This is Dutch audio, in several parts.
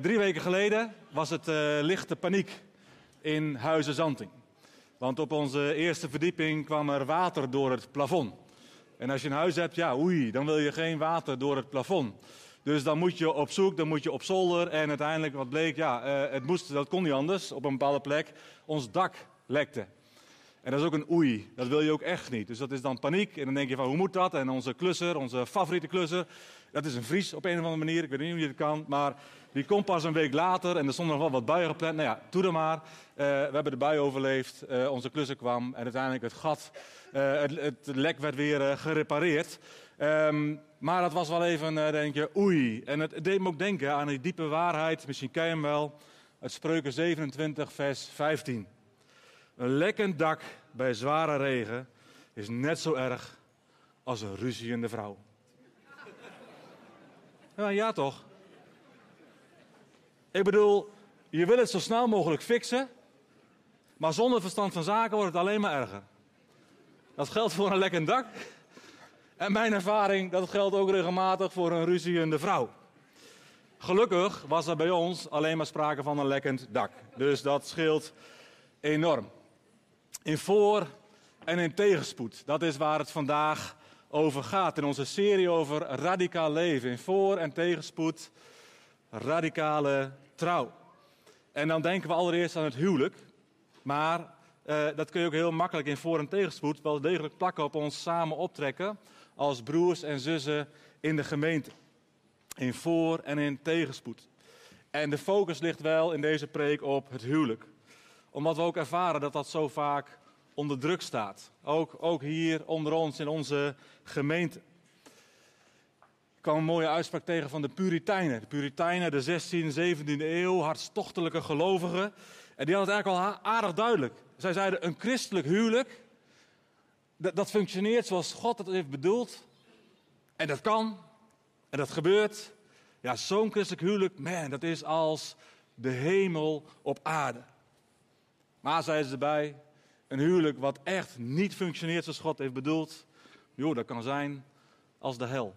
drie weken geleden was het uh, lichte paniek in Huizen Zanting. Want op onze eerste verdieping kwam er water door het plafond. En als je een huis hebt, ja, oei, dan wil je geen water door het plafond. Dus dan moet je op zoek, dan moet je op zolder. En uiteindelijk, wat bleek, ja, uh, het moest, dat kon niet anders op een bepaalde plek. Ons dak lekte. En dat is ook een oei. Dat wil je ook echt niet. Dus dat is dan paniek. En dan denk je van hoe moet dat? En onze klusser, onze favoriete klusser, dat is een Fries op een of andere manier. Ik weet niet hoe je het kan. Maar die komt pas een week later en er stonden nog wel wat buien gepland. Nou ja, doe er maar. Uh, we hebben de bui overleefd. Uh, onze klusser kwam en uiteindelijk het gat, uh, het, het, lek werd weer gerepareerd. Um, maar dat was wel even, denk je, oei. En het, het deed me ook denken aan die diepe waarheid. Misschien ken je hem wel. Uit Spreuken 27, vers 15. Een lekkend dak bij zware regen is net zo erg als een ruziende vrouw. Ja, ja toch? Ik bedoel, je wil het zo snel mogelijk fixen, maar zonder verstand van zaken wordt het alleen maar erger. Dat geldt voor een lekkend dak. En mijn ervaring, dat geldt ook regelmatig voor een ruziende vrouw. Gelukkig was er bij ons alleen maar sprake van een lekkend dak. Dus dat scheelt enorm. In voor- en in tegenspoed. Dat is waar het vandaag over gaat. In onze serie over radicaal leven. In voor- en tegenspoed. Radicale trouw. En dan denken we allereerst aan het huwelijk. Maar uh, dat kun je ook heel makkelijk in voor- en tegenspoed wel degelijk plakken op ons samen optrekken. Als broers en zussen in de gemeente. In voor- en in tegenspoed. En de focus ligt wel in deze preek op het huwelijk omdat we ook ervaren dat dat zo vaak onder druk staat. Ook, ook hier onder ons in onze gemeente. Ik kwam een mooie uitspraak tegen van de Puritijnen. De Puritijnen, de 16e, 17e eeuw, hartstochtelijke gelovigen. En die hadden het eigenlijk al aardig duidelijk. Zij zeiden, een christelijk huwelijk, dat, dat functioneert zoals God het heeft bedoeld. En dat kan, en dat gebeurt. Ja, zo'n christelijk huwelijk, man, dat is als de hemel op aarde. Maar zeiden ze erbij, een huwelijk wat echt niet functioneert zoals God heeft bedoeld, joh, dat kan zijn als de hel.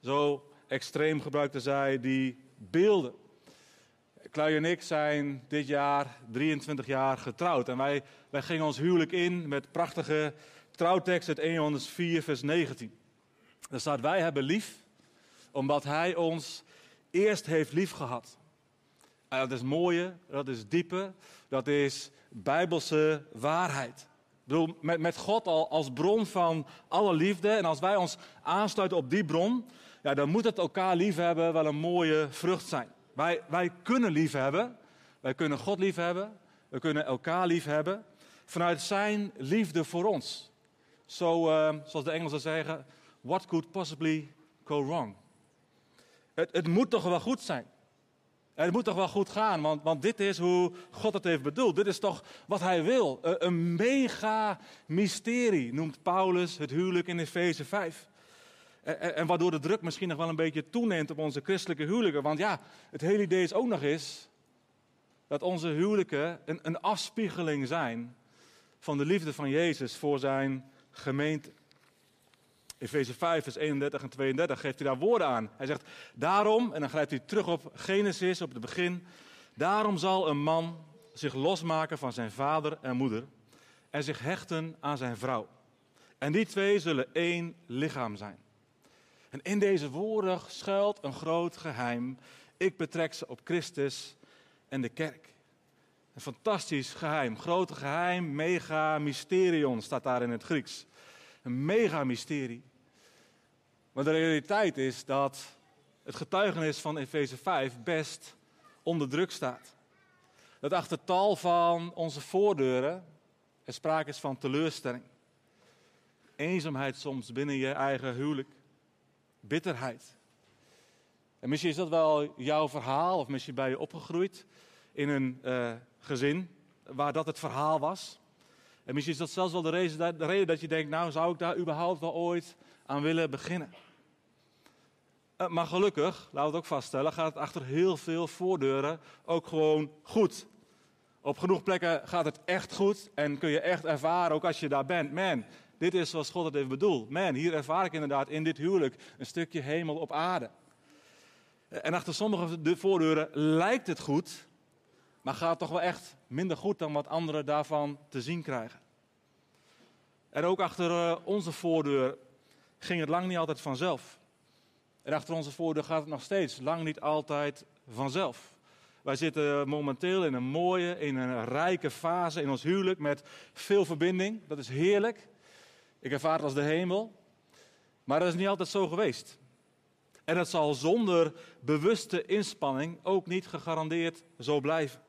Zo extreem gebruikten zij die beelden. Kluy en ik zijn dit jaar 23 jaar getrouwd. En wij, wij gingen ons huwelijk in met prachtige trouwtekst uit 1 Johannes 4, vers 19. Daar staat, wij hebben lief, omdat hij ons eerst heeft lief gehad. Dat is mooie, dat is diepe, dat is bijbelse waarheid. Ik bedoel, met, met God al als bron van alle liefde. En als wij ons aansluiten op die bron, ja, dan moet het elkaar liefhebben wel een mooie vrucht zijn. Wij, wij kunnen liefhebben, wij kunnen God liefhebben, we kunnen elkaar liefhebben vanuit zijn liefde voor ons. Uh, zoals de Engelsen zeggen, what could possibly go wrong? Het, het moet toch wel goed zijn. Het moet toch wel goed gaan, want, want dit is hoe God het heeft bedoeld. Dit is toch wat hij wil. Een mega mysterie noemt Paulus het huwelijk in Efeze 5. En, en waardoor de druk misschien nog wel een beetje toeneemt op onze christelijke huwelijken. Want ja, het hele idee is ook nog eens dat onze huwelijken een, een afspiegeling zijn van de liefde van Jezus voor zijn gemeente. Efeze 5, vers 31 en 32 geeft hij daar woorden aan. Hij zegt, daarom, en dan grijpt hij terug op Genesis, op het begin. Daarom zal een man zich losmaken van zijn vader en moeder en zich hechten aan zijn vrouw. En die twee zullen één lichaam zijn. En in deze woorden schuilt een groot geheim. Ik betrek ze op Christus en de kerk. Een fantastisch geheim, groot geheim, mega mysterion staat daar in het Grieks. Een mega mysterie. Maar de realiteit is dat het getuigenis van Efeze 5 best onder druk staat. Dat achter tal van onze voordeuren er sprake is van teleurstelling. Eenzaamheid soms binnen je eigen huwelijk. Bitterheid. En misschien is dat wel jouw verhaal, of misschien ben je opgegroeid in een uh, gezin waar dat het verhaal was. En misschien is dat zelfs wel de reden, de reden dat je denkt, nou zou ik daar überhaupt wel ooit aan willen beginnen. Uh, maar gelukkig, laten we het ook vaststellen, gaat het achter heel veel voordeuren ook gewoon goed. Op genoeg plekken gaat het echt goed en kun je echt ervaren, ook als je daar bent, man, dit is zoals God het heeft bedoeld. Man, hier ervaar ik inderdaad in dit huwelijk een stukje hemel op aarde. En achter sommige de voordeuren lijkt het goed, maar gaat toch wel echt minder goed dan wat anderen daarvan te zien krijgen. En ook achter eh, onze voordeur ging het lang niet altijd vanzelf. En achter onze voordeur gaat het nog steeds lang niet altijd vanzelf. Wij zitten momenteel in een mooie, in een rijke fase in ons huwelijk met veel verbinding. Dat is heerlijk. Ik ervaar het als de hemel. Maar dat is niet altijd zo geweest. En dat zal zonder bewuste inspanning ook niet gegarandeerd zo blijven.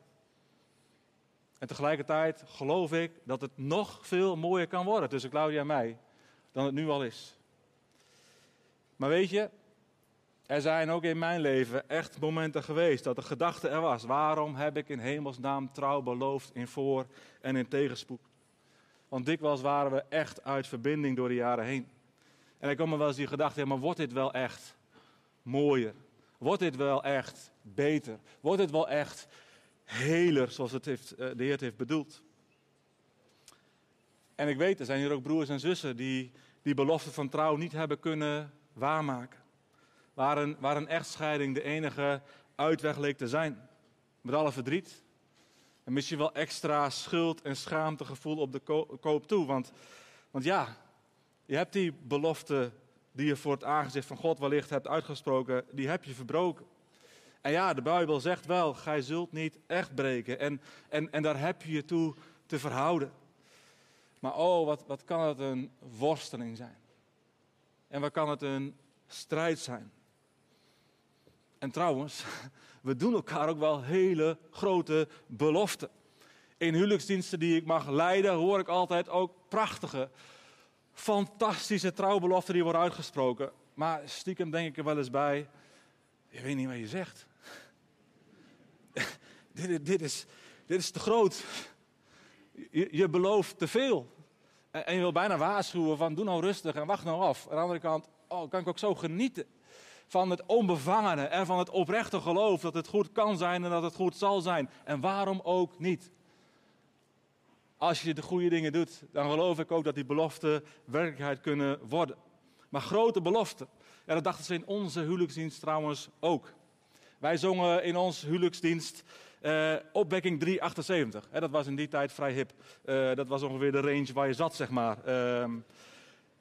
En tegelijkertijd geloof ik dat het nog veel mooier kan worden tussen Claudia en mij dan het nu al is. Maar weet je, er zijn ook in mijn leven echt momenten geweest dat de gedachte er was: waarom heb ik in hemelsnaam trouw beloofd in voor- en in tegenspoed? Want dikwijls waren we echt uit verbinding door de jaren heen. En ik kwam me wel eens die gedachte: maar wordt dit wel echt mooier? Wordt dit wel echt beter? Wordt dit wel echt heler zoals het heeft, eh, de Heer het heeft bedoeld? En ik weet, er zijn hier ook broers en zussen die die belofte van trouw niet hebben kunnen waarmaken. Waar een, echtscheiding de enige uitweg leek te zijn. Met alle verdriet. En misschien wel extra schuld en schaamtegevoel op de koop toe. Want, want ja, je hebt die belofte die je voor het aangezicht van God wellicht hebt uitgesproken, die heb je verbroken. En ja, de Bijbel zegt wel, gij zult niet echt breken. En, en, en daar heb je je toe te verhouden. Maar oh, wat, wat kan het een worsteling zijn. En wat kan het een strijd zijn. En trouwens, we doen elkaar ook wel hele grote beloften. In huwelijksdiensten die ik mag leiden, hoor ik altijd ook prachtige, fantastische trouwbeloften die worden uitgesproken. Maar stiekem denk ik er wel eens bij, je weet niet wat je zegt. dit, dit, is, dit is te groot. Je, je belooft te veel. En, en, je wil bijna waarschuwen van doe nou rustig en wacht nou af. Aan de andere kant, oh, kan ik ook zo genieten van het onbevangene en van het oprechte geloof dat het goed kan zijn en dat het goed zal zijn. En waarom ook niet? Als je de goede dingen doet, dan geloof ik ook dat die beloften werkelijkheid kunnen worden. Maar grote beloften, ja, dat dachten ze in onze huwelijksdienst trouwens ook. Wij zongen in ons huwelijksdienst uh, opwekking 378. Hè, dat was in die tijd vrij hip. Uh, dat was ongeveer de range waar je zat, zeg maar. Uh,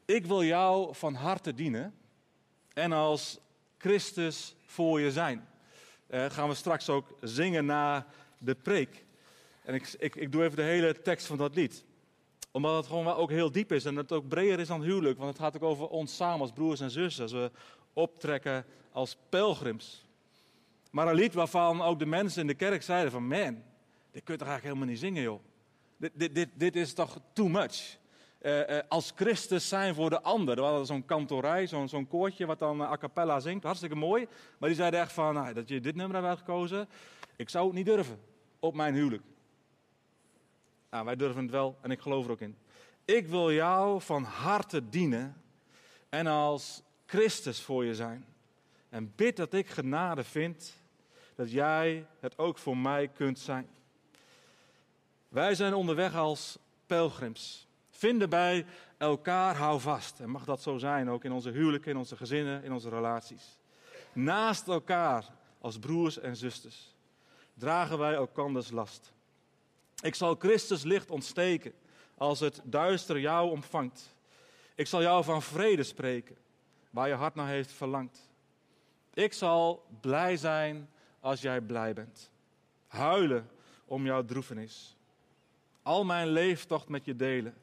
ik wil jou van harte dienen en als Christus voor je zijn. Uh, gaan we straks ook zingen na de preek. En ik, ik, ik doe even de hele tekst van dat lied. Omdat het gewoon ook heel diep is en het ook breder is dan huwelijk. Want het gaat ook over ons samen als broers en zussen. Als we optrekken als pelgrims. Maar een lied waarvan ook de mensen in de kerk zeiden van... Man, dit kun je toch eigenlijk helemaal niet zingen joh. Dit, dit, dit, dit is toch too much. Uh, uh, als Christus zijn voor de ander. We hadden zo'n kantorij, zo'n zo'n koortje wat dan a cappella zingt. Hartstikke mooi. Maar die zeiden echt van, nou, dat je dit nummer hebt uitgekozen. Ik zou het niet durven op mijn huwelijk. Nou, wij durven het wel en ik geloof er ook in. Ik wil jou van harte dienen en als Christus voor je zijn. En bid dat ik genade vind, dat jij het ook voor mij kunt zijn. Wij zijn onderweg als pelgrims. Vinden bij elkaar, hou vast. En mag dat zo zijn, ook in onze huwelijken, in onze gezinnen, in onze relaties. Naast elkaar, als broers en zusters, dragen wij elkanders last. Ik zal Christus licht ontsteken als het duister jou ontvangt. Ik zal jou van vrede spreken, waar je hart naar heeft verlangd. Ik zal blij zijn als jij blij bent. Huilen om jouw droefenis. Al mijn leeftocht met je delen,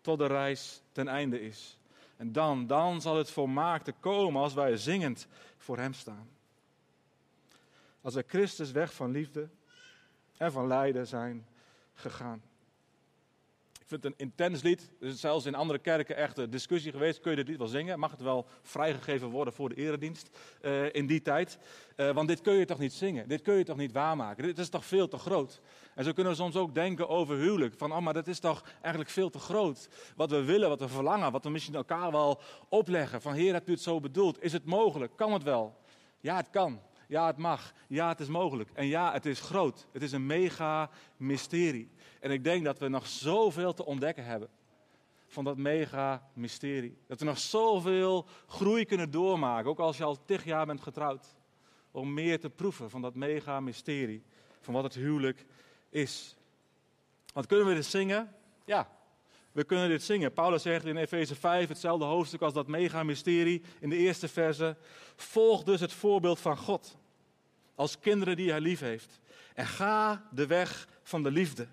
tot de reis ten einde is. En dan, dan zal het volmaakte komen als wij zingend voor Hem staan. Als wij Christus weg van liefde en van lijden zijn gegaan. Vind het een intens lied. Er is zelfs in andere kerken echt een discussie geweest. Kun je dit lied wel zingen? Mag het wel vrijgegeven worden voor de eredienst uh, in die tijd? Uh, want dit kun je toch niet zingen? Dit kun je toch niet waarmaken? Dit is toch veel te groot? En zo kunnen we soms ook denken over huwelijk. Van, oh, maar dat is toch eigenlijk veel te groot. Wat we willen, wat we verlangen, wat we misschien elkaar wel opleggen. Van, Heer, hebt u het zo bedoeld? Is het mogelijk? Kan het wel? Ja, het kan. Ja, het mag. Ja, het is mogelijk. En ja, het is groot. Het is een mega mysterie. En ik denk dat we nog zoveel te ontdekken hebben van dat mega mysterie. Dat we nog zoveel groei kunnen doormaken, ook als je al tig jaar bent getrouwd. om meer te proeven van dat mega mysterie, van wat het huwelijk is. Want kunnen we dit zingen? Ja, we kunnen dit zingen. Paulus zegt in Efeze 5, hetzelfde hoofdstuk als dat mega mysterie in de eerste verse. Volg dus het voorbeeld van God, als kinderen die hij lief heeft. En ga de weg van de liefde,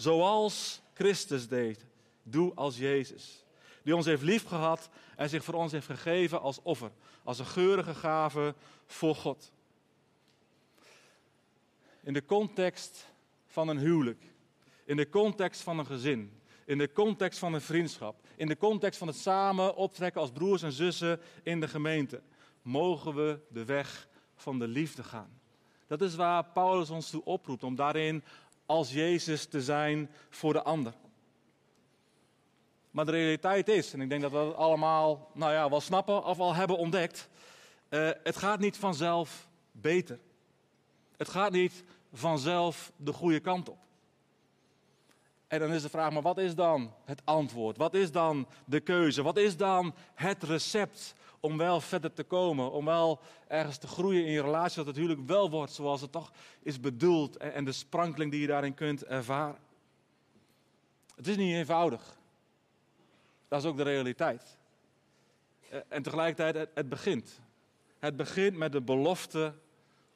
zoals Christus deed. Doe als Jezus, die ons heeft liefgehad en zich voor ons heeft gegeven als offer, als een geurige gave voor God. In de context van een huwelijk, in de context van een gezin, in de context van een vriendschap, in de context van het samen optrekken als broers en zussen in de gemeente, mogen we de weg van de liefde gaan. Dat is waar Paulus ons toe oproept, om daarin als Jezus te zijn voor de ander. Maar de realiteit is, en ik denk dat we dat allemaal nou ja, wel snappen of al hebben ontdekt, uh, het gaat niet vanzelf beter. Het gaat niet vanzelf de goede kant op. En dan is de vraag, maar wat is dan het antwoord? Wat is dan de keuze? Wat is dan het recept om wel verder te komen? Om wel ergens te groeien in je relatie, dat het huwelijk wel wordt zoals het toch is bedoeld. En de sprankeling die je daarin kunt ervaren. Het is niet eenvoudig. Dat is ook de realiteit. Eh, en tegelijkertijd, het begint. Het begint met de belofte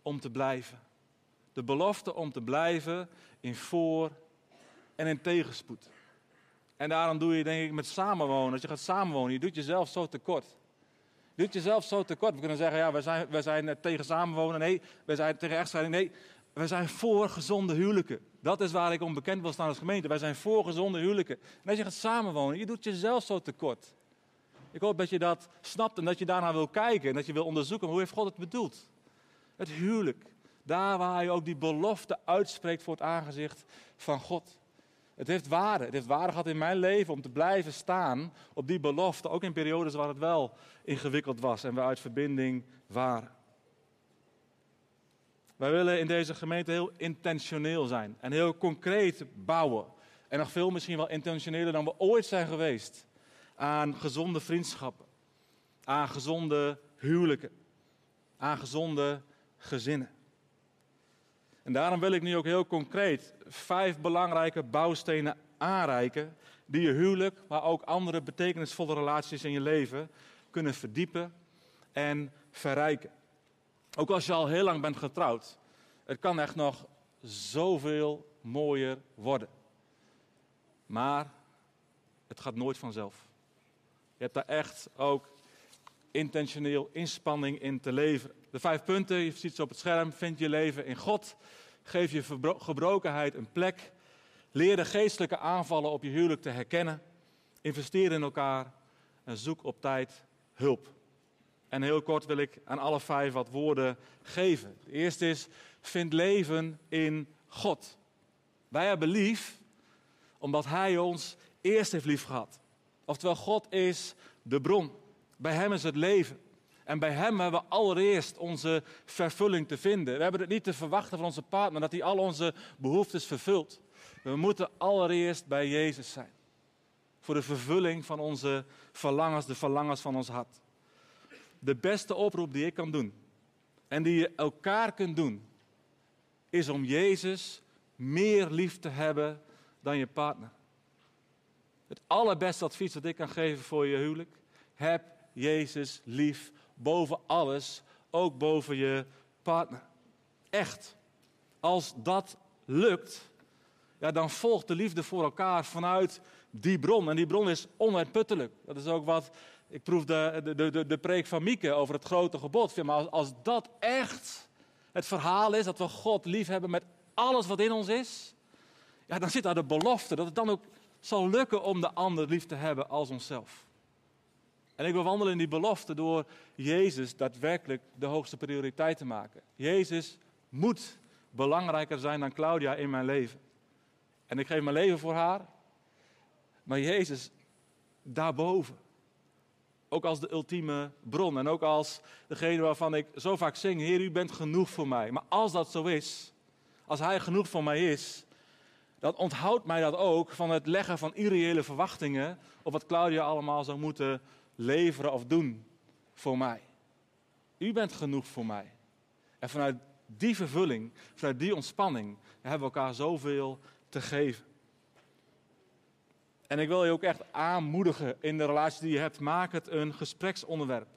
om te blijven. De belofte om te blijven in voor- en in tegenspoed. En daarom doe je denk ik met samenwonen. Als je gaat samenwonen, je doet jezelf zo tekort. Doet jezelf zo tekort. We kunnen zeggen, ja, wij zijn, zijn tegen samenwonen. Nee, wij zijn tegen echtscheiding. Nee, wij zijn voor gezonde huwelijken. Dat is waar ik onbekend wil staan als gemeente. Wij zijn voor gezonde huwelijken. En als je gaat samenwonen, je doet jezelf zo tekort. Ik hoop dat je dat snapt en dat je daarna wil kijken. En dat je wil onderzoeken, hoe heeft God het bedoeld? Het huwelijk. Daar waar je ook die belofte uitspreekt voor het aangezicht van God. Het heeft waarde. Het heeft waarde gehad in mijn leven om te blijven staan op die belofte. Ook in periodes waar het wel ingewikkeld was en we uit verbinding waren. Wij willen in deze gemeente heel intentioneel zijn en heel concreet bouwen. En nog veel misschien wel intentioneler dan we ooit zijn geweest. Aan gezonde vriendschappen, aan gezonde huwelijken, aan gezonde gezinnen. En daarom wil ik nu ook heel concreet vijf belangrijke bouwstenen aanreiken. Die je huwelijk, maar ook andere betekenisvolle relaties in je leven kunnen verdiepen en verrijken. Ook als je al heel lang bent getrouwd. Het kan echt nog zoveel mooier worden. Maar het gaat nooit vanzelf. Je hebt daar echt ook intentioneel inspanning in te leveren. De vijf punten, je ziet ze op het scherm, vind je leven in God. Geef je gebrokenheid een plek. Leer de geestelijke aanvallen op je huwelijk te herkennen. Investeer in elkaar en zoek op tijd hulp. En heel kort wil ik aan alle vijf wat woorden geven. De eerste is, vind leven in God. Wij hebben lief omdat Hij ons eerst heeft lief gehad. Oftewel, God is de bron. Bij Hem is het leven. En bij Hem hebben we allereerst onze vervulling te vinden. We hebben het niet te verwachten van onze partner dat Hij al onze behoeftes vervult. We moeten allereerst bij Jezus zijn. Voor de vervulling van onze verlangens, de verlangens van ons hart. De beste oproep die ik kan doen en die je elkaar kunt doen, is om Jezus meer lief te hebben dan je partner. Het allerbeste advies dat ik kan geven voor je huwelijk, heb Jezus lief boven alles, ook boven je partner. Echt. Als dat lukt, ja, dan volgt de liefde voor elkaar vanuit die bron. En die bron is onuitputtelijk. Dat is ook wat, ik proef de, de, de, de preek van Mieke over het grote gebod. Maar als, als dat echt het verhaal is, dat we God lief hebben met alles wat in ons is, ja, dan zit daar de belofte dat het dan ook zal lukken om de ander lief te hebben als onszelf. En ik wil wandelen in die belofte door Jezus daadwerkelijk de hoogste prioriteit te maken. Jezus moet belangrijker zijn dan Claudia in mijn leven. En ik geef mijn leven voor haar. Maar Jezus daarboven. Ook als de ultieme bron. En ook als degene waarvan ik zo vaak zing: Heer, u bent genoeg voor mij. Maar als dat zo is, als Hij genoeg voor mij is, dan onthoudt mij dat ook van het leggen van irreële verwachtingen op wat Claudia allemaal zou moeten leveren of doen voor mij. U bent genoeg voor mij. En vanuit die vervulling, vanuit die ontspanning, hebben we elkaar zoveel te geven. En ik wil je ook echt aanmoedigen in de relatie die je hebt. Maak het een gespreksonderwerp.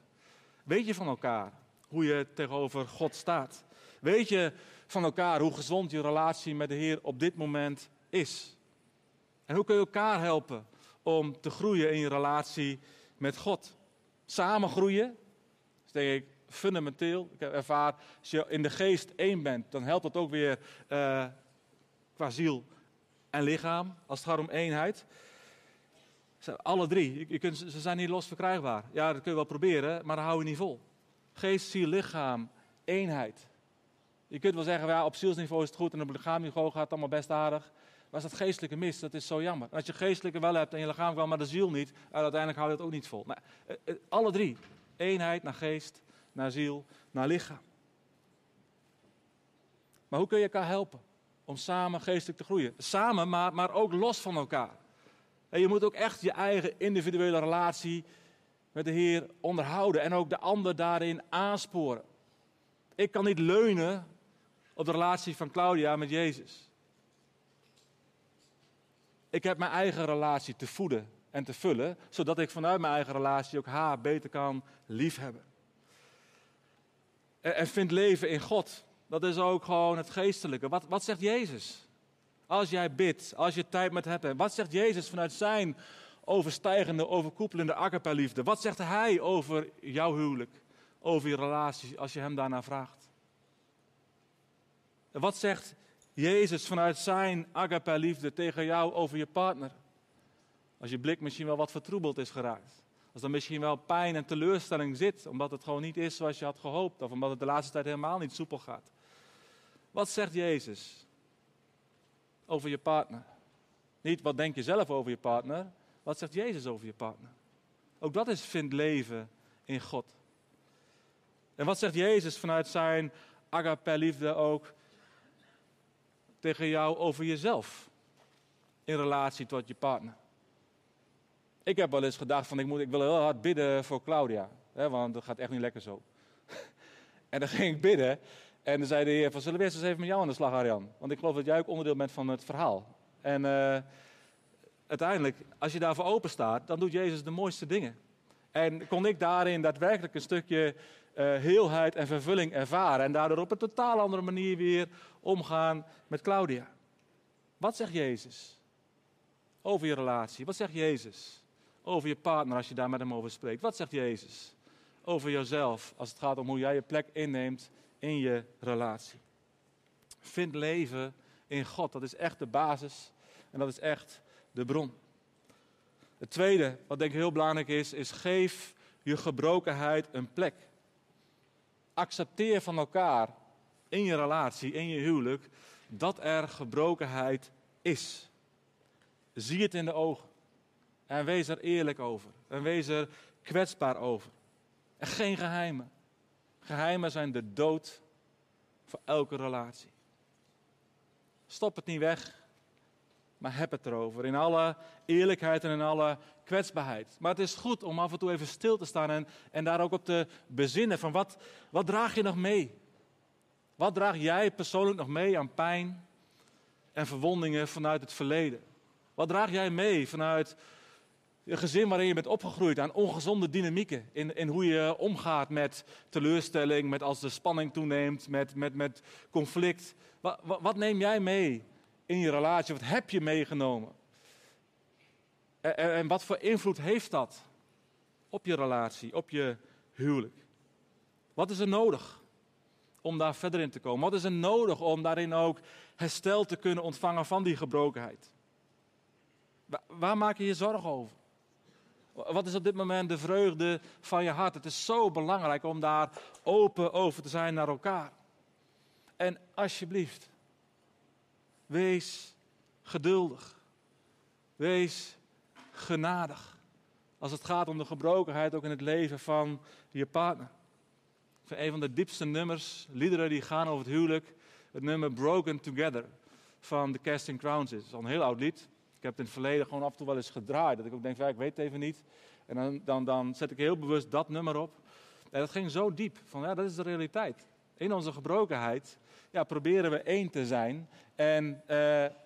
Weet je van elkaar hoe je tegenover God staat? Weet je van elkaar hoe gezond je relatie met de Heer op dit moment is? En hoe kun je elkaar helpen om te groeien in je relatie met God? Samen groeien, is denk ik fundamenteel. Ik heb ervaar, als je in de geest één bent, dan helpt dat ook weer uh, qua ziel en lichaam, als het gaat om eenheid. Alle drie, je kunt, ze zijn niet los verkrijgbaar. Ja, dat kun je wel proberen, maar dan hou je niet vol. Geest, ziel, lichaam, eenheid. Je kunt wel zeggen, ja, op zielsniveau is het goed en op lichaamniveau gaat het allemaal best aardig. Als dat geestelijke mist, dat is zo jammer. Als je geestelijke wel hebt en je lichaam wel, maar de ziel niet, uiteindelijk hou je het ook niet vol. Eh, eh, alle drie, eenheid naar geest, naar ziel, naar lichaam. Maar hoe kun je elkaar helpen om samen geestelijk te groeien? Samen, maar, maar ook los van elkaar. En je moet ook echt je eigen individuele relatie met de Heer onderhouden en ook de ander daarin aansporen. Ik kan niet leunen op de relatie van Claudia met Jezus. Ik heb mijn eigen relatie te voeden en te vullen, zodat ik vanuit mijn eigen relatie ook haar beter kan liefhebben. En, en vind leven in God. Dat is ook gewoon het geestelijke. Wat, wat zegt Jezus? Als jij bidt, als je tijd met hebt. Wat zegt Jezus vanuit zijn overstijgende, overkoepelende akkerperliefde? Wat zegt hij over jouw huwelijk, over je relatie, als je hem daarna vraagt? Wat zegt Jezus vanuit zijn agape tegen jou over je partner? Als je blik misschien wel wat vertroebeld is geraakt. Als er misschien wel pijn en teleurstelling zit, omdat het gewoon niet is zoals je had gehoopt. Of omdat het de laatste tijd helemaal niet soepel gaat. Wat zegt Jezus over je partner? Niet wat denk je zelf over je partner. Wat zegt Jezus over je partner? Ook dat is vind leven in God. En wat zegt Jezus vanuit zijn agape liefde ook tegen jou over jezelf in relatie tot je partner. Ik heb wel eens gedacht van ik, moet, ik wil heel hard bidden voor Claudia, hè, want dat gaat echt niet lekker zo. en dan ging ik bidden en dan zei de heer van zullen we eerst eens even met jou aan de slag Arjan, want ik geloof dat jij ook onderdeel bent van het verhaal. En uh, uiteindelijk, als je daarvoor open staat, dan doet Jezus de mooiste dingen. En kon ik daarin daadwerkelijk een stukje uh, heelheid en vervulling ervaren. En daardoor op een totaal andere manier weer omgaan met Claudia. Wat zegt Jezus over je relatie? Wat zegt Jezus over je partner als je daar met hem over spreekt? Wat zegt Jezus over jezelf als het gaat om hoe jij je plek inneemt in je relatie? Vind leven in God. Dat is echt de basis en dat is echt de bron. Het tweede, wat denk ik heel belangrijk is, is geef je gebrokenheid een plek. Accepteer van elkaar in je relatie, in je huwelijk, dat er gebrokenheid is. Zie het in de ogen. En wees er eerlijk over. En wees er kwetsbaar over. En geen geheimen. Geheimen zijn de dood voor elke relatie. Stop het niet weg, maar heb het erover. In alle eerlijkheid en in alle kwetsbaarheid. Maar het is goed om af en toe even stil te staan en, en daar ook op te bezinnen van wat, wat draag je nog mee? Wat draag jij persoonlijk nog mee aan pijn en verwondingen vanuit het verleden? Wat draag jij mee vanuit je gezin waarin je bent opgegroeid aan ongezonde dynamieken? In, in hoe je omgaat met teleurstelling, met als de spanning toeneemt, met, met, met conflict. Wat, wat, neem jij mee in je relatie? Wat heb je meegenomen? En, en wat voor invloed heeft dat op je relatie, op je huwelijk? Wat is er nodig om daar verder in te komen? Wat is er nodig om daarin ook herstel te kunnen ontvangen van die gebrokenheid? Waar maak je je zorgen over? Wat is op dit moment de vreugde van je hart? Het is zo belangrijk om daar open over te zijn naar elkaar. En alsjeblieft, wees geduldig. Wees genadig. Als het gaat om de gebrokenheid ook in het leven van je partner. Een van de diepste nummers, liederen die gaan over het huwelijk. Het nummer Broken Together van The Casting Crowns is. Dat is al een heel oud lied. Ik heb het in het verleden gewoon af en toe wel eens gedraaid. Dat ik ook denk, ja, ik weet het even niet. En dan, dan, dan zet ik heel bewust dat nummer op. En dat ging zo diep. Van ja, dat is de realiteit. In onze gebrokenheid ja, proberen we één te zijn. En eh,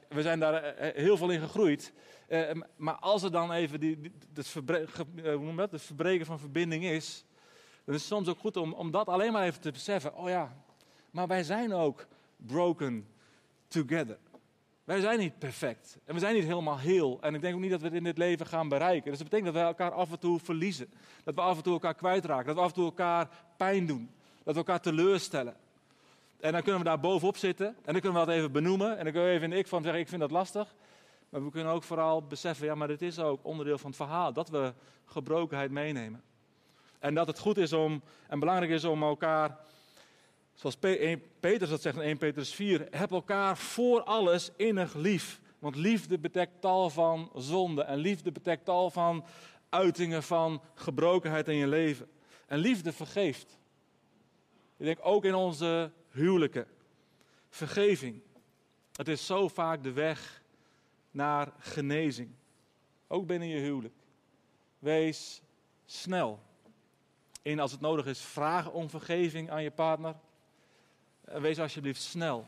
we zijn daar eh, heel veel in gegroeid. Maar als er dan even die, het, hoe dat? het verbreken van verbinding is, dan is het soms ook goed om, om dat alleen maar even te beseffen. Oh ja, maar wij zijn ook broken together. Wij zijn niet perfect. En we zijn niet helemaal heel. En ik denk ook niet dat we het in dit leven gaan bereiken. Dus dat betekent dat we elkaar af en toe verliezen. Dat we af en toe elkaar kwijtraken. Dat we af en toe elkaar pijn doen. Dat we elkaar teleurstellen. En dan kunnen we daar bovenop zitten. En dan kunnen we dat even benoemen. En dan kunnen we even in de ik van zeggen, ik vind dat lastig. Maar we kunnen ook vooral beseffen, ja, maar dit is ook onderdeel van het verhaal. Dat we gebrokenheid meenemen. En dat het goed is om, en belangrijk is om elkaar Zoals Petrus dat zegt in 1 Petrus 4, heb elkaar voor alles innig lief. Want liefde betekent tal van zonde en liefde betekent tal van uitingen van gebrokenheid in je leven. En liefde vergeeft. Ik denk ook in onze huwelijken. Vergeving. Het is zo vaak de weg naar genezing. Ook binnen je huwelijk. Wees snel. In als het nodig is, vragen om vergeving aan je partner. Eh, wees alsjeblieft snel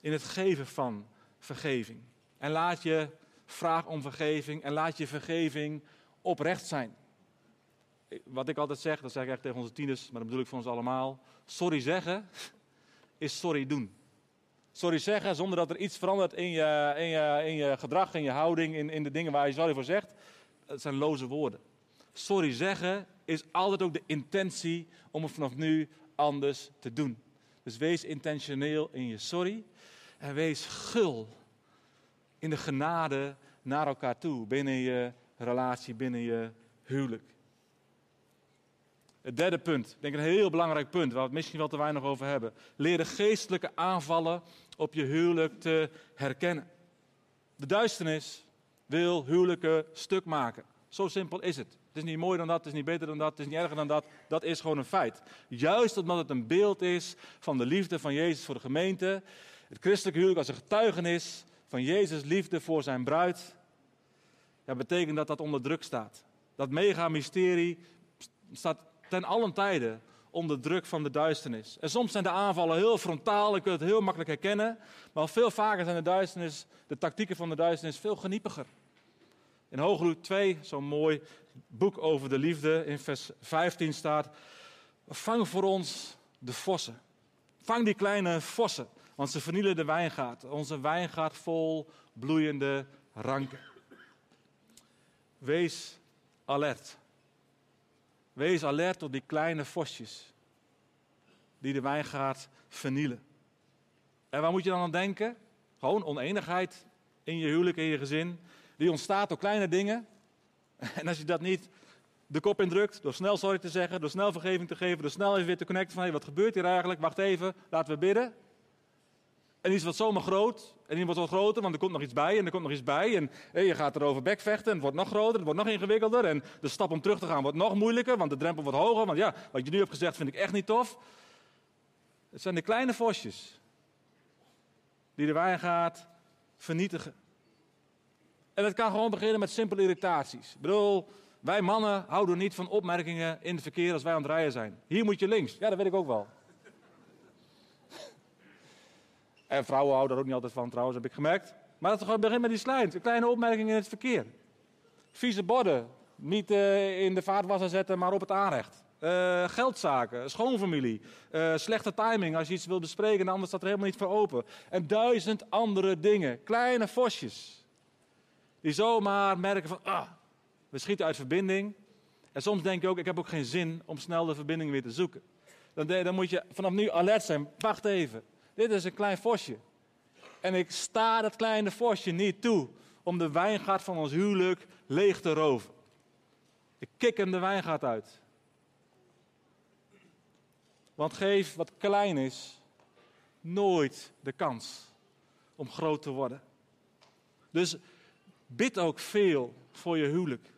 in het geven van vergeving. En laat je vraag om vergeving en laat je vergeving oprecht zijn. Wat ik altijd zeg, dat zeg ik echt tegen onze tieners, maar dat bedoel ik voor ons allemaal. Sorry zeggen is sorry doen. Sorry zeggen zonder dat er iets verandert in je, in je, in je gedrag, in je houding, in, in de dingen waar je sorry voor zegt. Dat zijn loze woorden. Sorry zeggen is altijd ook de intentie om het vanaf nu anders te doen. Dus wees intentioneel in je sorry. En wees gul in de genade naar elkaar toe. Binnen je relatie, binnen je huwelijk. Het derde punt, ik denk een heel belangrijk punt, waar we het misschien wel te weinig over hebben. Leer de geestelijke aanvallen op je huwelijk te herkennen. De duisternis wil huwelijken stuk maken. Zo simpel is het. Het is niet mooier dan dat, het is niet beter dan dat, het is niet erger dan dat. Dat is gewoon een feit. Juist omdat het een beeld is van de liefde van Jezus voor de gemeente. Het christelijke huwelijk als een getuigenis van Jezus' liefde voor zijn bruid. Ja, betekent dat dat onder druk staat. Dat mega mysterie staat ten allen tijde onder druk van de duisternis. En soms zijn de aanvallen heel frontaal, je kunt het heel makkelijk herkennen. Maar veel vaker zijn de, duisternis, de tactieken van de duisternis veel geniepiger. In Hoogroep 2, zo'n mooi boek over de liefde, in vers 15 staat: Vang voor ons de vossen. Vang die kleine vossen, want ze vernielen de wijngaard. Onze wijngaard vol bloeiende ranken. Wees alert. Wees alert op die kleine vosjes die de wijngaard vernielen. En waar moet je dan aan denken? Gewoon oneenigheid in je huwelijk, in je gezin. Die ontstaat door kleine dingen. En als je dat niet de kop indrukt, door snel sorry te zeggen, door snel vergeving te geven, door snel even weer te connecten van hey, wat gebeurt hier eigenlijk? Wacht even, laten we bidden. En iets wat zomaar groot, en die wordt wat groter, want er komt nog iets bij en er komt nog iets bij. En je gaat erover bekvechten, en het wordt nog groter, het wordt nog ingewikkelder. En de stap om terug te gaan wordt nog moeilijker, want de drempel wordt hoger. Want ja, wat je nu hebt gezegd vind ik echt niet tof. Het zijn de kleine vosjes die de wijngaard vernietigen. En het kan gewoon beginnen met simpele irritaties. Ik bedoel, wij mannen houden niet van opmerkingen in het verkeer als wij aan het rijden zijn. Hier moet je links. Ja, dat weet ik ook wel. en vrouwen houden er ook niet altijd van trouwens, heb ik gemerkt. Maar dat gewoon begint met die slijt. Kleine opmerkingen in het verkeer. Vieze borden. Niet uh, in de vaatwasser zetten, maar op het aanrecht. Uh, geldzaken, schoonfamilie, uh, slechte timing als je iets wilt bespreken en anders staat er helemaal niet voor open. En duizend andere dingen. Kleine vosjes. Die zomaar merken van, ah, we schieten uit verbinding. En soms denk je ook, ik heb ook geen zin om snel de verbinding weer te zoeken. Dan, dan moet je vanaf nu alert zijn. Wacht even, dit is een klein vosje. En ik sta dat kleine vosje niet toe om de wijngaard van ons huwelijk leeg te roven. Ik kik hem de wijngaard uit. Want geef wat klein is nooit de kans om groot te worden. Dus Bid ook veel voor je huwelijk.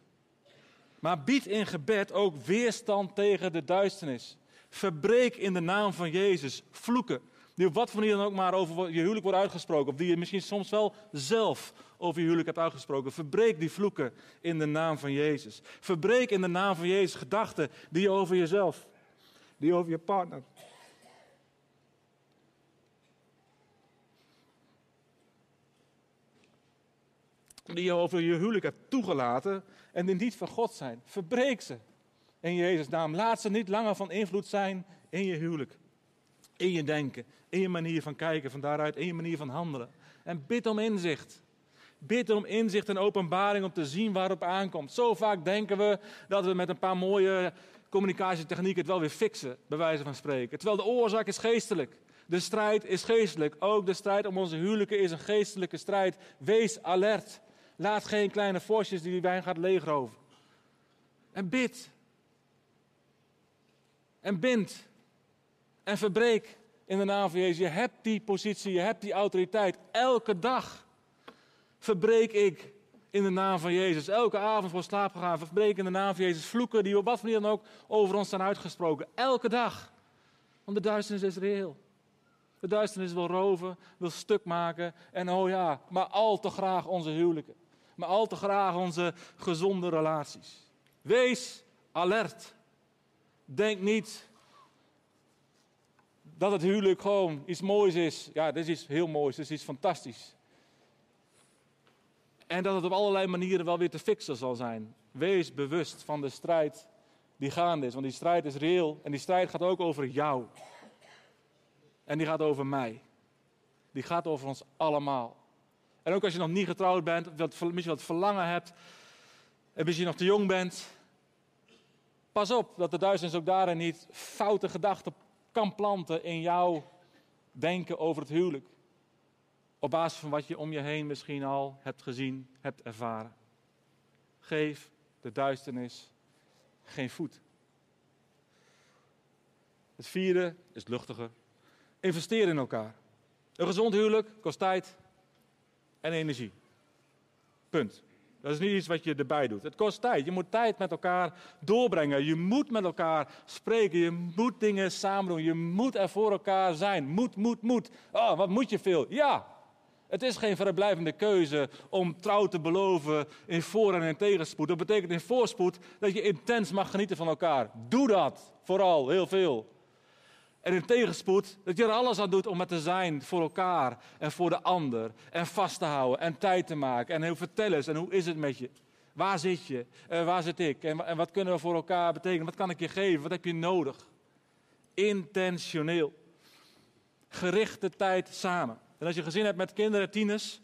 Maar bied in gebed ook weerstand tegen de duisternis. Verbreek in de naam van Jezus vloeken. Die op wat voor manier dan ook maar over je huwelijk wordt uitgesproken. Of die je misschien soms wel zelf over je huwelijk hebt uitgesproken. Verbreek die vloeken in de naam van Jezus. Verbreek in de naam van Jezus gedachten die je over jezelf, die over je partner, die je over je huwelijk hebt toegelaten en die niet van God zijn. Verbreek ze in Jezus' naam. Laat ze niet langer van invloed zijn in je huwelijk. In je denken, in je manier van kijken, van daaruit, in je manier van handelen. En bid om inzicht. Bid om inzicht en openbaring om te zien waarop aankomt. Zo vaak denken we dat we met een paar mooie communicatietechnieken het wel weer fixen, bij wijze van spreken. Terwijl de oorzaak is geestelijk. De strijd is geestelijk. Ook de strijd om onze huwelijken is een geestelijke strijd. Wees alert. Laat geen kleine vosjes die wijn gaat leegroven. En bid. En bind. En verbreek in de naam van Jezus. Je hebt die positie, je hebt die autoriteit. Elke dag verbreek ik in de naam van Jezus. Elke avond voor slaap gegaan, verbreek in de naam van Jezus. Vloeken die op wat manier dan ook over ons zijn uitgesproken. Elke dag. Want de duisternis is reëel. De duisternis wil roven, wil stuk maken. En oh ja, maar al te graag onze huwelijken. Maar al te graag onze gezonde relaties. Wees alert. Denk niet dat het huwelijk gewoon iets moois is. Ja, dit is heel moois, dit is iets fantastisch. En dat het op allerlei manieren wel weer te fixen zal zijn. Wees bewust van de strijd die gaande is. Want die strijd is reëel. En die strijd gaat ook over jou. En die gaat over mij. Die gaat over ons allemaal. En ook als je nog niet getrouwd bent, misschien wat verlangen hebt, en misschien nog te jong bent, pas op dat de duisternis ook daarin niet foute gedachten kan planten in jouw denken over het huwelijk. Op basis van wat je om je heen misschien al hebt gezien, hebt ervaren. Geef de duisternis geen voet. Het vierde is luchtiger. Investeer in elkaar. Een gezond huwelijk kost tijd en energie. Punt. Dat is niet iets wat je erbij doet. Het kost tijd. Je moet tijd met elkaar doorbrengen. Je moet met elkaar spreken. Je moet dingen samen doen. Je moet er voor elkaar zijn. Moet, moet, moet. Oh, wat moet je veel? Ja. Het is geen vrijblijvende keuze om trouw te beloven in voor- en in tegenspoed. Dat betekent in voorspoed dat je intens mag genieten van elkaar. Doe dat. Vooral, heel veel. En in tegenspoed dat je er alles aan doet om het te zijn voor elkaar en voor de ander. En vast te houden en tijd te maken. En vertel eens, en hoe is het met je? Waar zit je? Uh, waar zit ik? En, en wat kunnen we voor elkaar betekenen? Wat kan ik je geven? Wat heb je nodig? Intentioneel. Gerichte tijd samen. En als je gezin hebt met kinderen, tieners,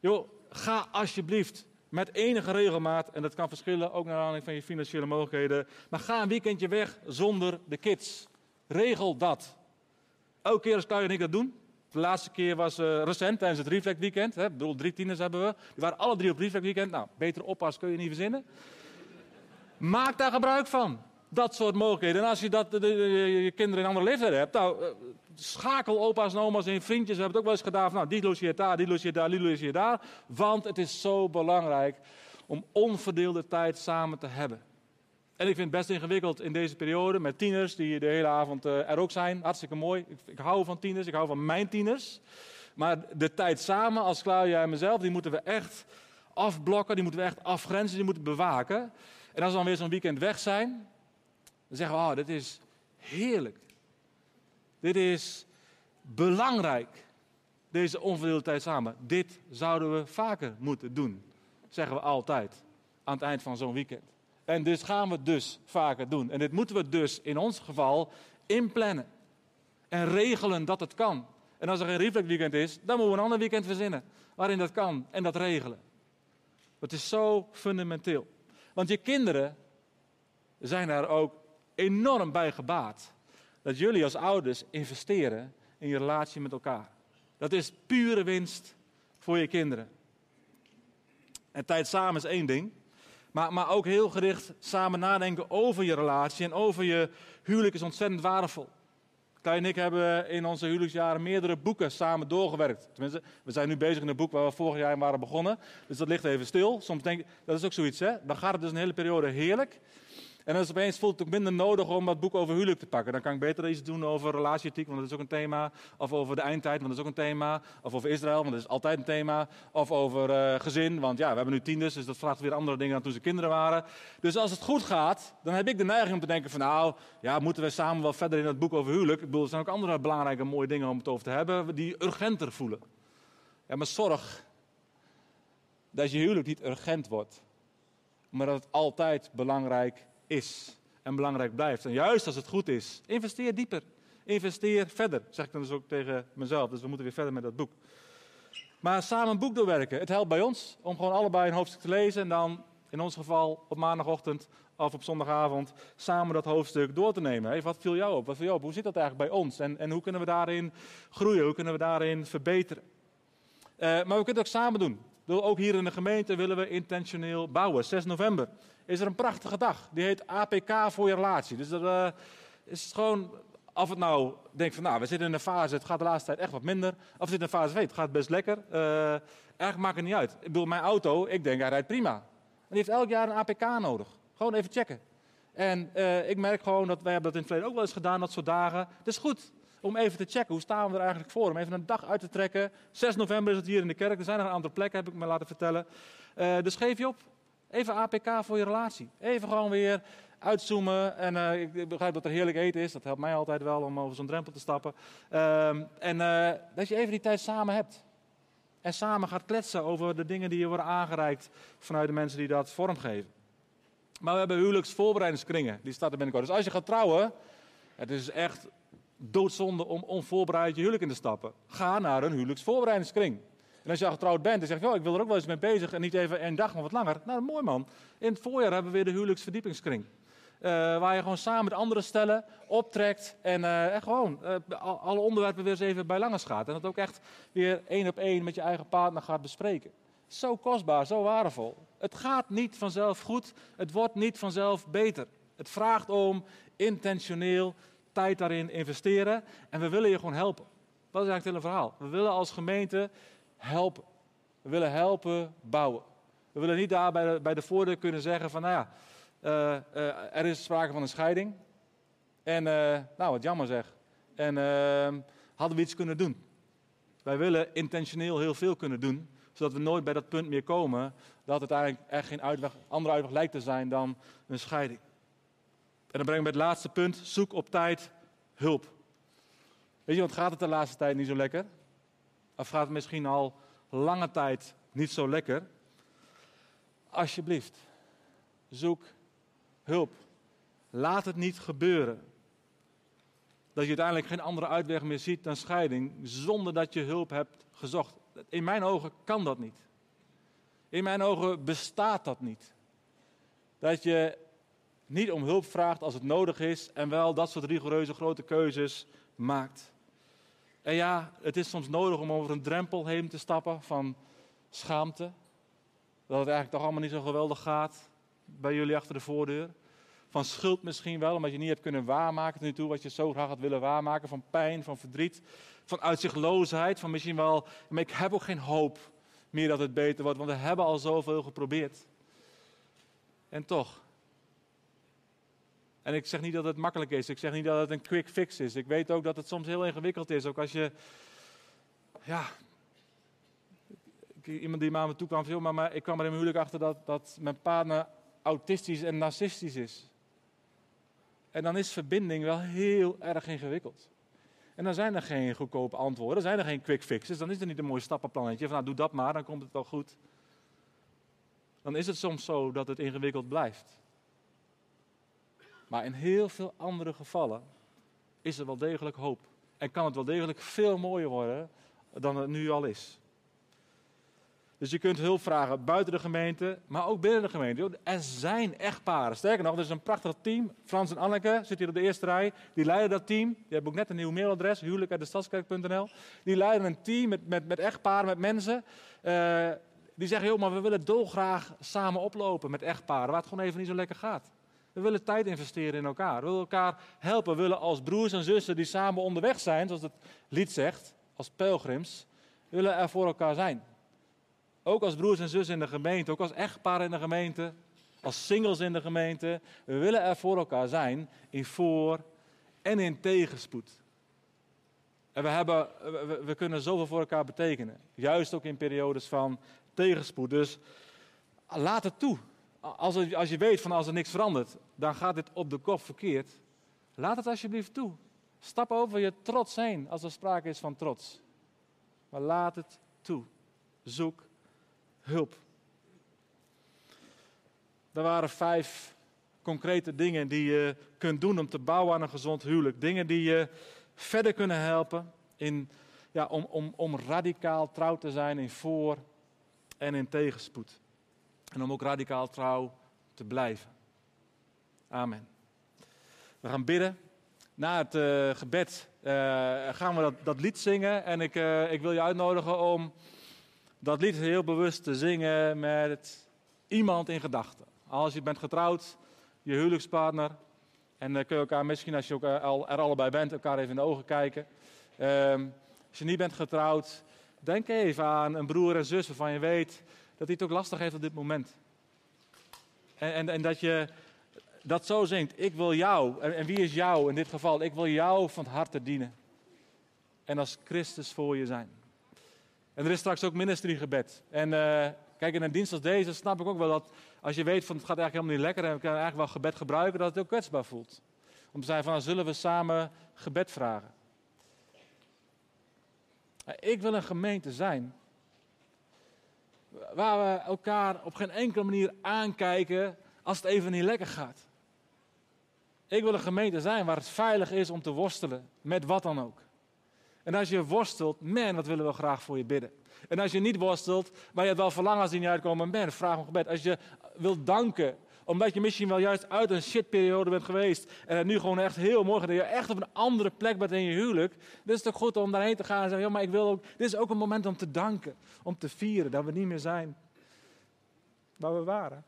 joh, ga alsjeblieft met enige regelmaat, en dat kan verschillen ook naar aanleiding van je financiële mogelijkheden, maar ga een weekendje weg zonder de kids. Regel dat. Elke keer als Claudia en ik dat doen. De laatste keer was uh, recent tijdens het Reflect Weekend. Hè. Ik bedoel, drie tieners hebben we. Die waren alle drie op Reflect Weekend. Nou, betere oppas kun je niet verzinnen. Maak daar gebruik van. Dat soort mogelijkheden. En als je dat, je kinderen in andere leeftijden hebt, nou, eh, schakel opa's en oma's in vriendjes. We hebben het ook wel eens gedaan. nou, die logeert daar, die logeert daar, die logeert daar. Want het is zo belangrijk om onverdeelde tijd samen te hebben. En ik vind het best ingewikkeld in deze periode met tieners die de hele avond uh, er ook zijn. Hartstikke mooi. Ik, ik, hou van tieners, ik hou van mijn tieners. Maar de tijd samen als Claudia en mezelf, die moeten we echt afblokken, die moeten we echt afgrenzen, die moeten bewaken. En als we dan weer zo'n weekend weg zijn, dan zeggen we, oh, dit is heerlijk. Dit is belangrijk, deze onverdeelde tijd samen. Dit zouden we vaker moeten doen, zeggen we altijd aan het eind van zo'n weekend. En dus gaan we het dus vaker doen. En dit moeten we dus in ons geval inplannen. En regelen dat het kan. En als er geen reflect weekend is, dan moeten we een ander weekend verzinnen. Waarin dat kan en dat regelen. Het is zo fundamenteel. Want je kinderen zijn daar ook enorm bij gebaat. Dat jullie als ouders investeren in je relatie met elkaar. Dat is pure winst voor je kinderen. En tijd samen is één ding. Maar, maar ook heel gericht samen nadenken over je relatie en over je huwelijk is ontzettend waardevol. Kai en ik hebben in onze huwelijksjaren meerdere boeken samen doorgewerkt. Tenminste, we zijn nu bezig in een boek waar we vorig jaar in waren begonnen. Dus dat ligt even stil. Soms denk ik, dat is ook zoiets, hè? Dan gaat het dus een hele periode heerlijk. En dan is opeens voelt het minder nodig om dat boek over huwelijk te pakken. Dan kan ik beter iets doen over relatieethiek, want dat is ook een thema. Of over de eindtijd, want dat is ook een thema. Of over Israël, want dat is altijd een thema. Of over uh, gezin, want ja, we hebben nu tieners, dus dat vraagt weer andere dingen dan toen ze kinderen waren. Dus als het goed gaat, dan heb ik de neiging om te denken van nou, ja, moeten we samen wel verder in het boek over huwelijk. Ik bedoel, er zijn ook andere belangrijke mooie dingen om het over te hebben, die urgenter voelen. Ja, maar zorg dat je huwelijk niet urgent wordt, maar dat het altijd belangrijk is en belangrijk blijft. En juist als het goed is, investeer dieper, investeer verder, zeg ik dan dus ook tegen mezelf. Dus we moeten weer verder met dat boek. Maar samen een boek doorwerken, het helpt bij ons om gewoon allebei een hoofdstuk te lezen en dan in ons geval op maandagochtend of op zondagavond samen dat hoofdstuk door te nemen. Hey, wat viel jou op? Wat viel jou op? Hoe zit dat eigenlijk bij ons? En, en hoe kunnen we daarin groeien? Hoe kunnen we daarin verbeteren? Uh, maar we kunnen het ook samen doen. Ook hier in de gemeente willen we intentioneel bouwen. 6 november is er een prachtige dag. Die heet APK voor je relatie. Dus dat uh, is gewoon, of het nou denkt van, nou, we zitten in een fase, het gaat de laatste tijd echt wat minder. Of we zitten in een fase, weet, het gaat best lekker. Uh, eigenlijk maakt het niet uit. Ik bedoel, mijn auto, ik denk, hij rijdt prima. En die heeft elk jaar een APK nodig. Gewoon even checken. En uh, ik merk gewoon dat wij hebben dat in het verleden ook wel eens gedaan, dat soort dagen. Het is goed om even te checken, hoe staan we er eigenlijk voor? Om even een dag uit te trekken. 6 november is het hier in de kerk. Er zijn nog een aantal plekken, heb ik me laten vertellen. Dus geef je op. Even APK voor je relatie. Even gewoon weer uitzoomen. En uh, ik begrijp dat er heerlijk eten is. Dat helpt mij altijd wel om over zo'n drempel te stappen. Uh, en uh, dat je even die tijd samen hebt. En samen gaat kletsen over de dingen die je worden aangereikt vanuit de mensen die dat vormgeven. Maar we hebben huwelijksvoorbereidingskringen. Die staat er binnenkort. Dus als je gaat trouwen, het is echt doodzonde om onvoorbereid je huwelijk in te stappen. Ga naar een huwelijksvoorbereidingskring. En als je al getrouwd bent en zegt, oh, ik wil er ook wel eens mee bezig en niet even één dag, maar wat langer. Nou, mooi man. In het voorjaar hebben we weer de huwelijksverdiepingskring. Uh, waar je gewoon samen met andere stellen optrekt en, en gewoon uh, alle onderwerpen weer eens even bij langs gaat. En dat ook echt weer één op één met je eigen partner gaat bespreken. Zo kostbaar, zo waardevol. Het gaat niet vanzelf goed, het wordt niet vanzelf beter. Het vraagt om intentioneel tijd daarin investeren en we willen je gewoon helpen. Dat is eigenlijk het hele verhaal. We willen als gemeente helpen. We willen helpen bouwen. We willen niet daar bij de, bij de voordeur kunnen zeggen van, nou ja, uh, uh, er is sprake van een scheiding. En, uh, nou wat jammer zeg. En ehm, hadden we iets kunnen doen. Wij willen intentioneel heel veel kunnen doen, zodat we nooit bij dat punt meer komen dat het eigenlijk echt geen uitweg, andere uitweg lijkt te zijn dan een scheiding. En dan brengen we het laatste punt, zoek op tijd hulp. Weet je, want gaat het de laatste tijd niet zo lekker? Of gaat misschien al lange tijd niet zo lekker? Alsjeblieft, zoek hulp. Laat het niet gebeuren. Dat je uiteindelijk geen andere uitweg meer ziet dan scheiding, zonder dat je hulp hebt gezocht. In mijn ogen kan dat niet. In mijn ogen bestaat dat niet. Dat je niet om hulp vraagt als het nodig is en wel dat soort rigoureuze grote keuzes maakt. En ja, het is soms nodig om over een drempel heen te stappen van schaamte. Dat het eigenlijk toch allemaal niet zo geweldig gaat bij jullie achter de voordeur. Van schuld misschien wel, omdat je niet hebt kunnen waarmaken tot nu toe wat je zo graag had willen waarmaken. Van pijn, van verdriet, van uitzichtloosheid. Van misschien wel, maar ik heb ook geen hoop meer dat het beter wordt, want we hebben al zoveel geprobeerd. En toch. En ik zeg niet dat het makkelijk is. Ik zeg niet dat het een quick fix is. Ik weet ook dat het soms heel ingewikkeld is. Ook als je. Ja. Iemand die naar me toe kwam, veel, maar, maar ik kwam er in mijn huwelijk achter dat, dat mijn partner autistisch en narcistisch is. En dan is verbinding wel heel erg ingewikkeld. En dan zijn er geen goedkope antwoorden, dan zijn er geen quick fixes, dan is er niet een mooi stappenplannetje van nou doe dat maar, dan komt het wel goed. Dan is het soms zo dat het ingewikkeld blijft. Maar in heel veel andere gevallen is er wel degelijk hoop. En kan het wel degelijk veel mooier worden dan het nu al is. Dus je kunt hulp vragen buiten de gemeente, maar ook binnen de gemeente. Er zijn echtparen. Sterker nog, er is een prachtig team. Frans en Anneke zitten hier op de eerste rij. Die leiden dat team. Die hebben ook net een nieuw mailadres, huwelijk.stadskerk.nl. Die leiden een team met, met, met echtparen, met mensen. Uh, die zeggen, joh, maar we willen dolgraag samen oplopen met echtparen, waar het gewoon even niet zo lekker gaat. We willen tijd investeren in elkaar. We willen elkaar helpen. We willen als broers en zussen die samen onderweg zijn, zoals het lied zegt, als pelgrims, willen er voor elkaar zijn. Ook als broers en zussen in de gemeente, ook als echtpaar in de gemeente, als singles in de gemeente. We willen er voor elkaar zijn in voor- en in tegenspoed. En we, hebben, we kunnen zoveel voor elkaar betekenen. Juist ook in periodes van tegenspoed. Dus laat het toe. Als, als je weet van als er niks verandert, dan gaat dit op de kop verkeerd. Laat het alsjeblieft toe. Stap over je trots heen als er sprake is van trots. Maar laat het toe. Zoek hulp. er waren vijf concrete dingen die je kunt doen om te bouwen aan een gezond huwelijk. Dingen die je verder kunnen helpen in, ja, om, om, om radicaal trouw te zijn in voor- en in tegenspoed. En om ook radicaal trouw te blijven. Amen. We gaan bidden. Na het uh, gebed uh, gaan we dat, dat, lied zingen. En ik, uh, ik wil je uitnodigen om dat lied heel bewust te zingen met iemand in gedachten. Als je bent getrouwd, je huwelijkspartner. En dan kun je elkaar misschien, als je ook al, er allebei bent, elkaar even in de ogen kijken. Um, als je niet bent getrouwd, denk even aan een broer en zus waarvan je weet dat hij het ook lastig heeft op dit moment. En, en, en dat je dat zo zingt. Ik wil jou. En, wie is jou in dit geval? Ik wil jou van het harte dienen. En als Christus voor je zijn. En er is straks ook ministriegebed. En uh, kijk, in een dienst als deze snap ik ook wel dat als je weet van het gaat eigenlijk helemaal niet lekker en we kunnen eigenlijk wel gebed gebruiken, dat het ook kwetsbaar voelt. Om te zeggen van, zullen we samen gebed vragen? Ik wil een gemeente zijn waar we elkaar op geen enkele manier aankijken als het even niet lekker gaat. Ik wil een gemeente zijn waar het veilig is om te worstelen met wat dan ook. En als je worstelt, man, wat willen we graag voor je bidden. En als je niet worstelt, maar je hebt wel verlangen als die niet uitkomen, man, vraag om gebed. Als je wilt danken, omdat je misschien wel juist uit een shitperiode bent geweest en nu gewoon echt heel mooi dat je echt op een andere plek bent in je huwelijk, dan is het ook goed om daarheen te gaan en zeggen, ja, maar ik wil ook, dit is ook een moment om te danken, om te vieren dat we niet meer zijn waar we waren.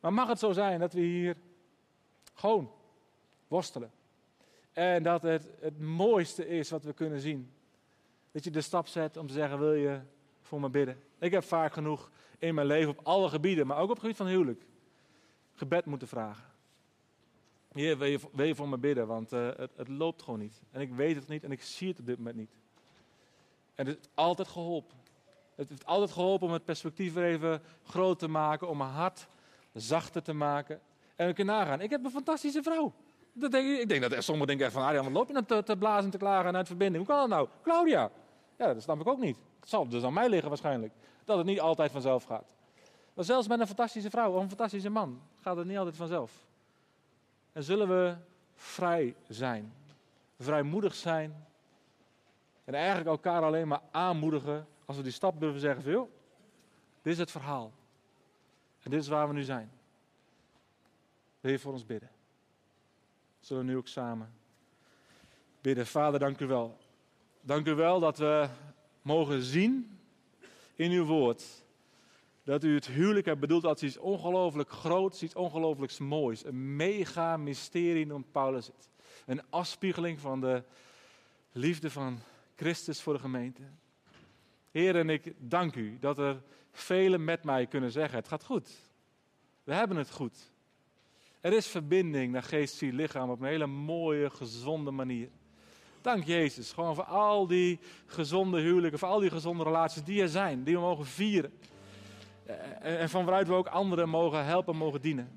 Maar mag het zo zijn dat we hier gewoon worstelen? En dat het het mooiste is wat we kunnen zien. Dat je de stap zet om te zeggen, wil je voor me bidden? Ik heb vaak genoeg in mijn leven op alle gebieden, maar ook op het gebied van huwelijk, gebed moeten vragen. Heer, wil je, voor me bidden? Want uh, het, het, loopt gewoon niet. En ik weet het niet en ik zie het op dit moment niet. En het heeft altijd geholpen. Het heeft altijd geholpen om het perspectief weer even groot te maken, om mijn hart zachter te maken. En we kunnen nagaan. Ik heb een fantastische vrouw. Dat denk ik, ik denk dat sommigen denken van, Arjan, wat loop je nou te, te blazen en te klagen en uit verbinding? Hoe kan dat nou? Claudia. Ja, dat snap ik ook niet. Het zal dus aan mij liggen waarschijnlijk. Dat het niet altijd vanzelf gaat. Maar zelfs met een fantastische vrouw of een fantastische man gaat het niet altijd vanzelf. En zullen we vrij zijn. Vrijmoedig zijn. En eigenlijk elkaar alleen maar aanmoedigen als we die stap durven zeggen veel. Dit is het verhaal. En dit is waar we nu zijn. Wil je voor ons bidden? Zullen we nu ook samen bidden. Vader, dank u wel. Dank u wel dat we mogen zien in uw woord dat u het huwelijk hebt bedoeld als iets ongelooflijk groots, iets ongelooflijk moois. Een mega mysterie noemt Paulus het. Een afspiegeling van de liefde van Christus voor de gemeente. Heer, en ik dank u dat er velen met mij kunnen zeggen: het gaat goed. We hebben het goed. Er is verbinding naar geest, ziel, lichaam op een hele mooie, gezonde manier. Dank Jezus, gewoon voor al die gezonde huwelijken, voor al die gezonde relaties die er zijn, die we mogen vieren. Eh, en van waaruit we ook anderen mogen helpen, mogen dienen.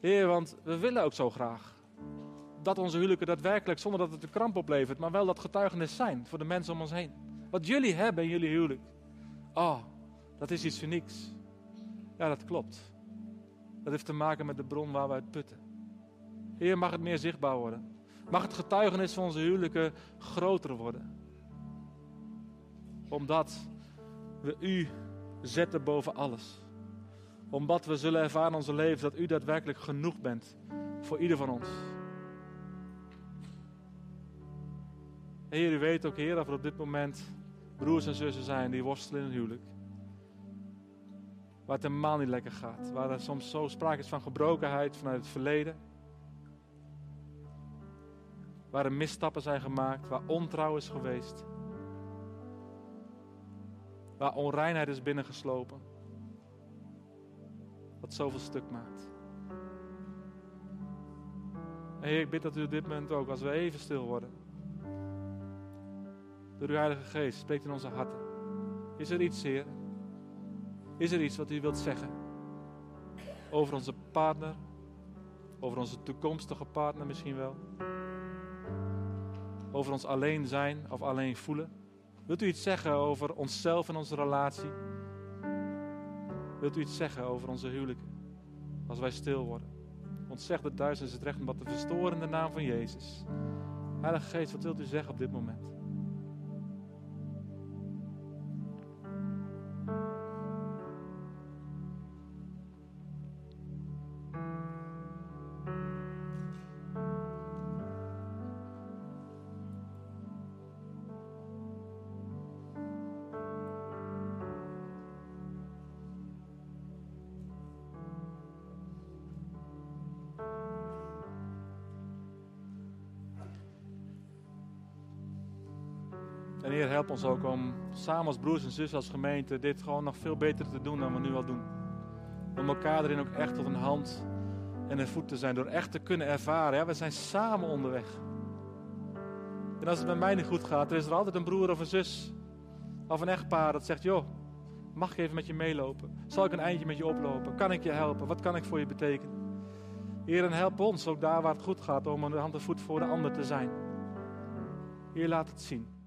Heer, want we willen ook zo graag dat onze huwelijken daadwerkelijk, zonder dat het een kramp oplevert, maar wel dat getuigenis zijn voor de mensen om ons heen. Wat jullie hebben in jullie huwelijk. Oh, dat is iets unieks. Ja, dat klopt. Dat heeft te maken met de bron waar we uit putten. Heer, mag het meer zichtbaar worden. Mag het getuigenis van onze huwelijken groter worden. Omdat we u zetten boven alles. Omdat we zullen ervaren in onze leven dat u daadwerkelijk genoeg bent voor ieder van ons. Heer, u weet ook, Heer, dat er op dit moment broers en zussen zijn die worstelen in een huwelijk. Waar het helemaal niet lekker gaat. Waar er soms zo sprake is van gebrokenheid vanuit het verleden. Waar er misstappen zijn gemaakt, waar ontrouw is geweest. Waar onreinheid is binnengeslopen. Wat zoveel stuk maakt. Heer, ik bid dat u op dit moment ook, als we even stil worden. Door uw Heilige Geest spreekt in onze harten. Is er iets, Heer? Is er iets wat u wilt zeggen? Over onze partner? Over onze toekomstige partner misschien wel? Over ons alleen zijn of alleen voelen? Wilt u iets zeggen over onszelf en onze relatie? Wilt u iets zeggen over onze huwelijken? Als wij stil worden. Ontzeg de duisternis het recht om wat te verstoren in de naam van Jezus. Heilige Geest, wat wilt u zeggen op dit moment? Ons ook om samen als broers en zussen, als gemeente, dit gewoon nog veel beter te doen dan we nu al doen. Om elkaar erin ook echt tot een hand en een voet te zijn, door echt te kunnen ervaren. Ja, we zijn samen onderweg. En als het met mij niet goed gaat, er is er altijd een broer of een zus of een echtpaar dat zegt: Joh, mag ik even met je meelopen? Zal ik een eindje met je oplopen? Kan ik je helpen? Wat kan ik voor je betekenen? Heer, en help ons ook daar waar het goed gaat om een hand en voet voor de ander te zijn. Heer, laat het zien.